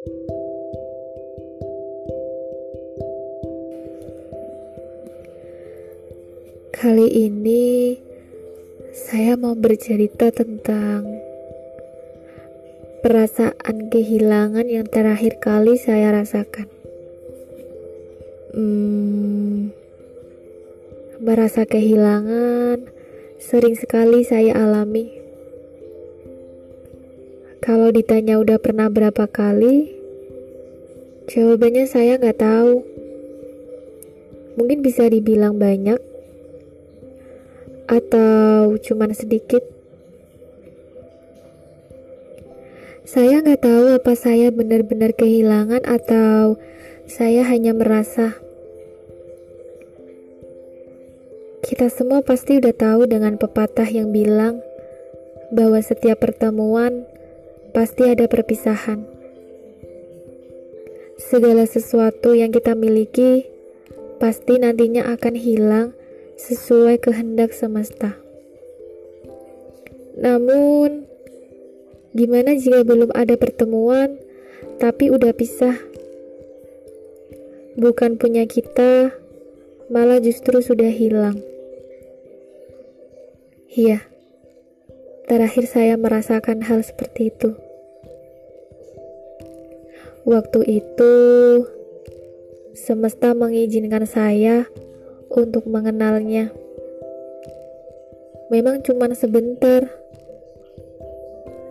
Kali ini saya mau bercerita tentang perasaan kehilangan yang terakhir kali saya rasakan. Hmm, merasa kehilangan sering sekali saya alami. Kalau ditanya udah pernah berapa kali, jawabannya saya nggak tahu. Mungkin bisa dibilang banyak, atau cuman sedikit? Saya nggak tahu apa saya benar-benar kehilangan atau saya hanya merasa. Kita semua pasti udah tahu dengan pepatah yang bilang bahwa setiap pertemuan pasti ada perpisahan. Segala sesuatu yang kita miliki pasti nantinya akan hilang sesuai kehendak semesta. Namun, gimana jika belum ada pertemuan, tapi udah pisah? Bukan punya kita, malah justru sudah hilang. Iya, terakhir saya merasakan hal seperti itu. Waktu itu, semesta mengizinkan saya untuk mengenalnya. Memang cuma sebentar,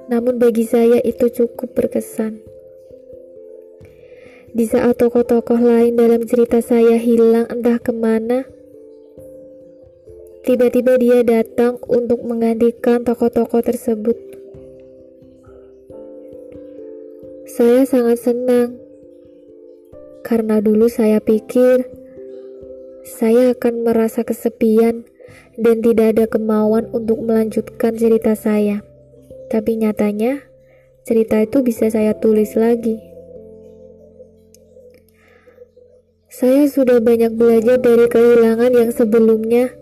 namun bagi saya itu cukup berkesan. Di saat tokoh-tokoh lain dalam cerita saya hilang entah ke mana, tiba-tiba dia datang untuk menggantikan tokoh-tokoh tersebut. Saya sangat senang karena dulu saya pikir saya akan merasa kesepian dan tidak ada kemauan untuk melanjutkan cerita saya. Tapi nyatanya, cerita itu bisa saya tulis lagi. Saya sudah banyak belajar dari kehilangan yang sebelumnya,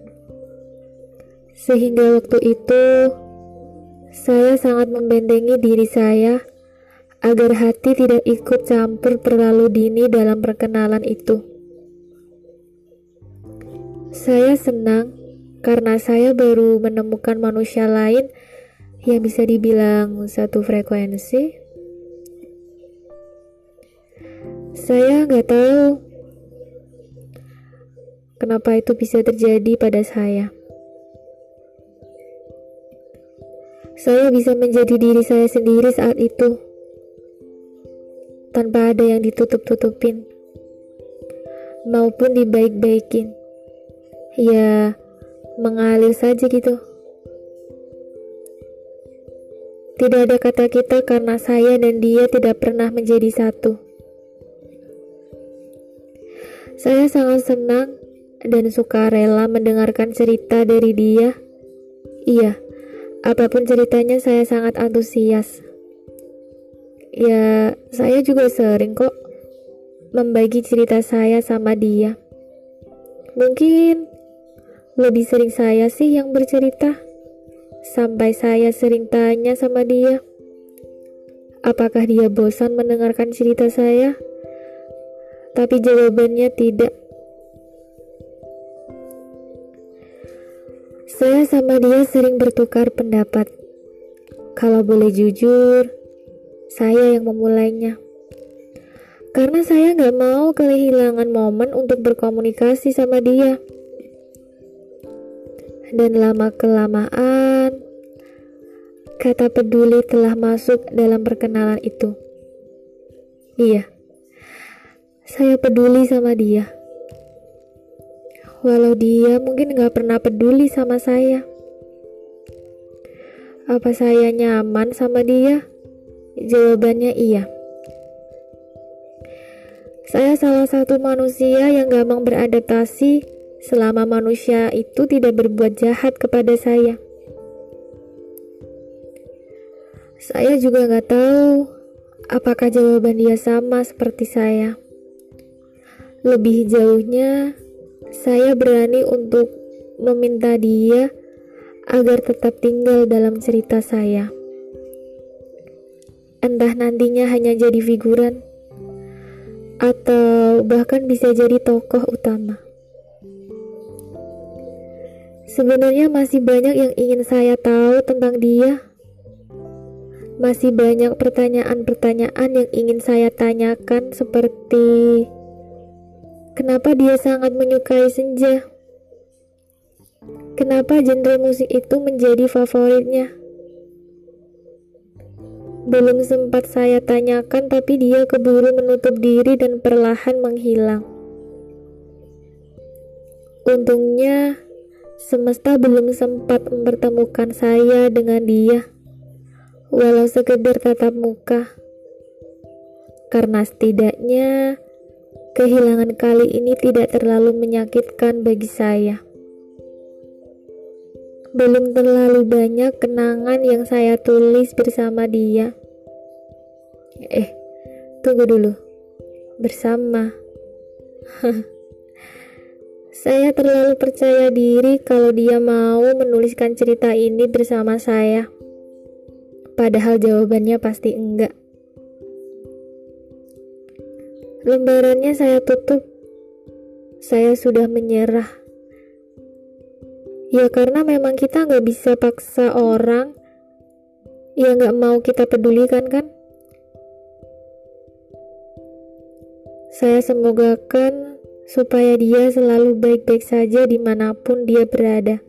sehingga waktu itu saya sangat membentengi diri saya agar hati tidak ikut campur terlalu dini dalam perkenalan itu. Saya senang karena saya baru menemukan manusia lain yang bisa dibilang satu frekuensi. Saya nggak tahu kenapa itu bisa terjadi pada saya. Saya bisa menjadi diri saya sendiri saat itu tanpa ada yang ditutup-tutupin maupun dibaik-baikin ya mengalir saja gitu. Tidak ada kata kita karena saya dan dia tidak pernah menjadi satu. Saya sangat senang dan suka rela mendengarkan cerita dari dia. Iya, apa pun ceritanya saya sangat antusias. Ya, saya juga sering kok membagi cerita saya sama dia. Mungkin lebih sering saya sih yang bercerita. Sampai saya sering tanya sama dia, apakah dia bosan mendengarkan cerita saya? Tapi jawabannya tidak. Saya sama dia sering bertukar pendapat. Kalau boleh jujur, saya yang memulainya. Karena saya nggak mau kehilangan momen untuk berkomunikasi sama dia dan lama-kelamaan kata peduli telah masuk dalam perkenalan itu. Iya, saya peduli sama dia. Walau dia mungkin gak pernah peduli sama saya. Apa saya nyaman sama dia? Jawabannya iya. Saya salah satu manusia yang gampang beradaptasi selama manusia itu tidak berbuat jahat kepada saya. Saya juga nggak tahu apakah jawaban dia sama seperti saya. Lebih jauhnya, saya berani untuk meminta dia agar tetap tinggal dalam cerita saya. entah nantinya hanya jadi figuran atau bahkan bisa jadi tokoh utama. Sebenarnya masih banyak yang ingin saya tahu tentang dia. Masih banyak pertanyaan-pertanyaan yang ingin saya tanyakan seperti kenapa dia sangat menyukai senja? Kenapa genre musik itu menjadi favoritnya? Belum sempat saya tanyakan, tapi dia keburu menutup diri dan perlahan menghilang. Untungnya, semesta belum sempat mempertemukan saya dengan dia, walau sekedar tatap muka. Karena setidaknya, kehilangan kali ini tidak terlalu menyakitkan bagi saya belum terlalu banyak kenangan yang saya tulis bersama dia. Eh, tunggu dulu. Bersama. saya terlalu percaya diri kalau dia mau menuliskan cerita ini bersama saya. Padahal jawabannya pasti enggak. Lembarannya saya tutup. Saya sudah menyerah. Ya karena memang kita nggak bisa paksa orang yang nggak mau kita pedulikan kan. Saya semogakan supaya dia selalu baik-baik saja di mana pun dia berada.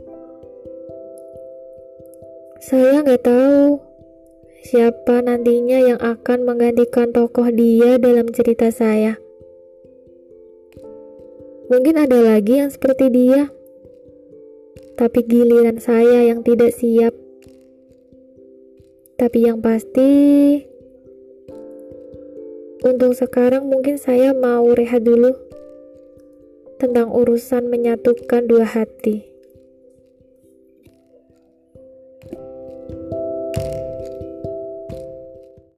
Saya nggak tahu siapa nantinya yang akan menggantikan tokoh dia dalam cerita saya. Mungkin ada lagi yang seperti dia tapi giliran saya yang tidak siap. Tapi yang pasti, untuk sekarang mungkin saya mau rehat dulu tentang urusan menyatukan dua hati.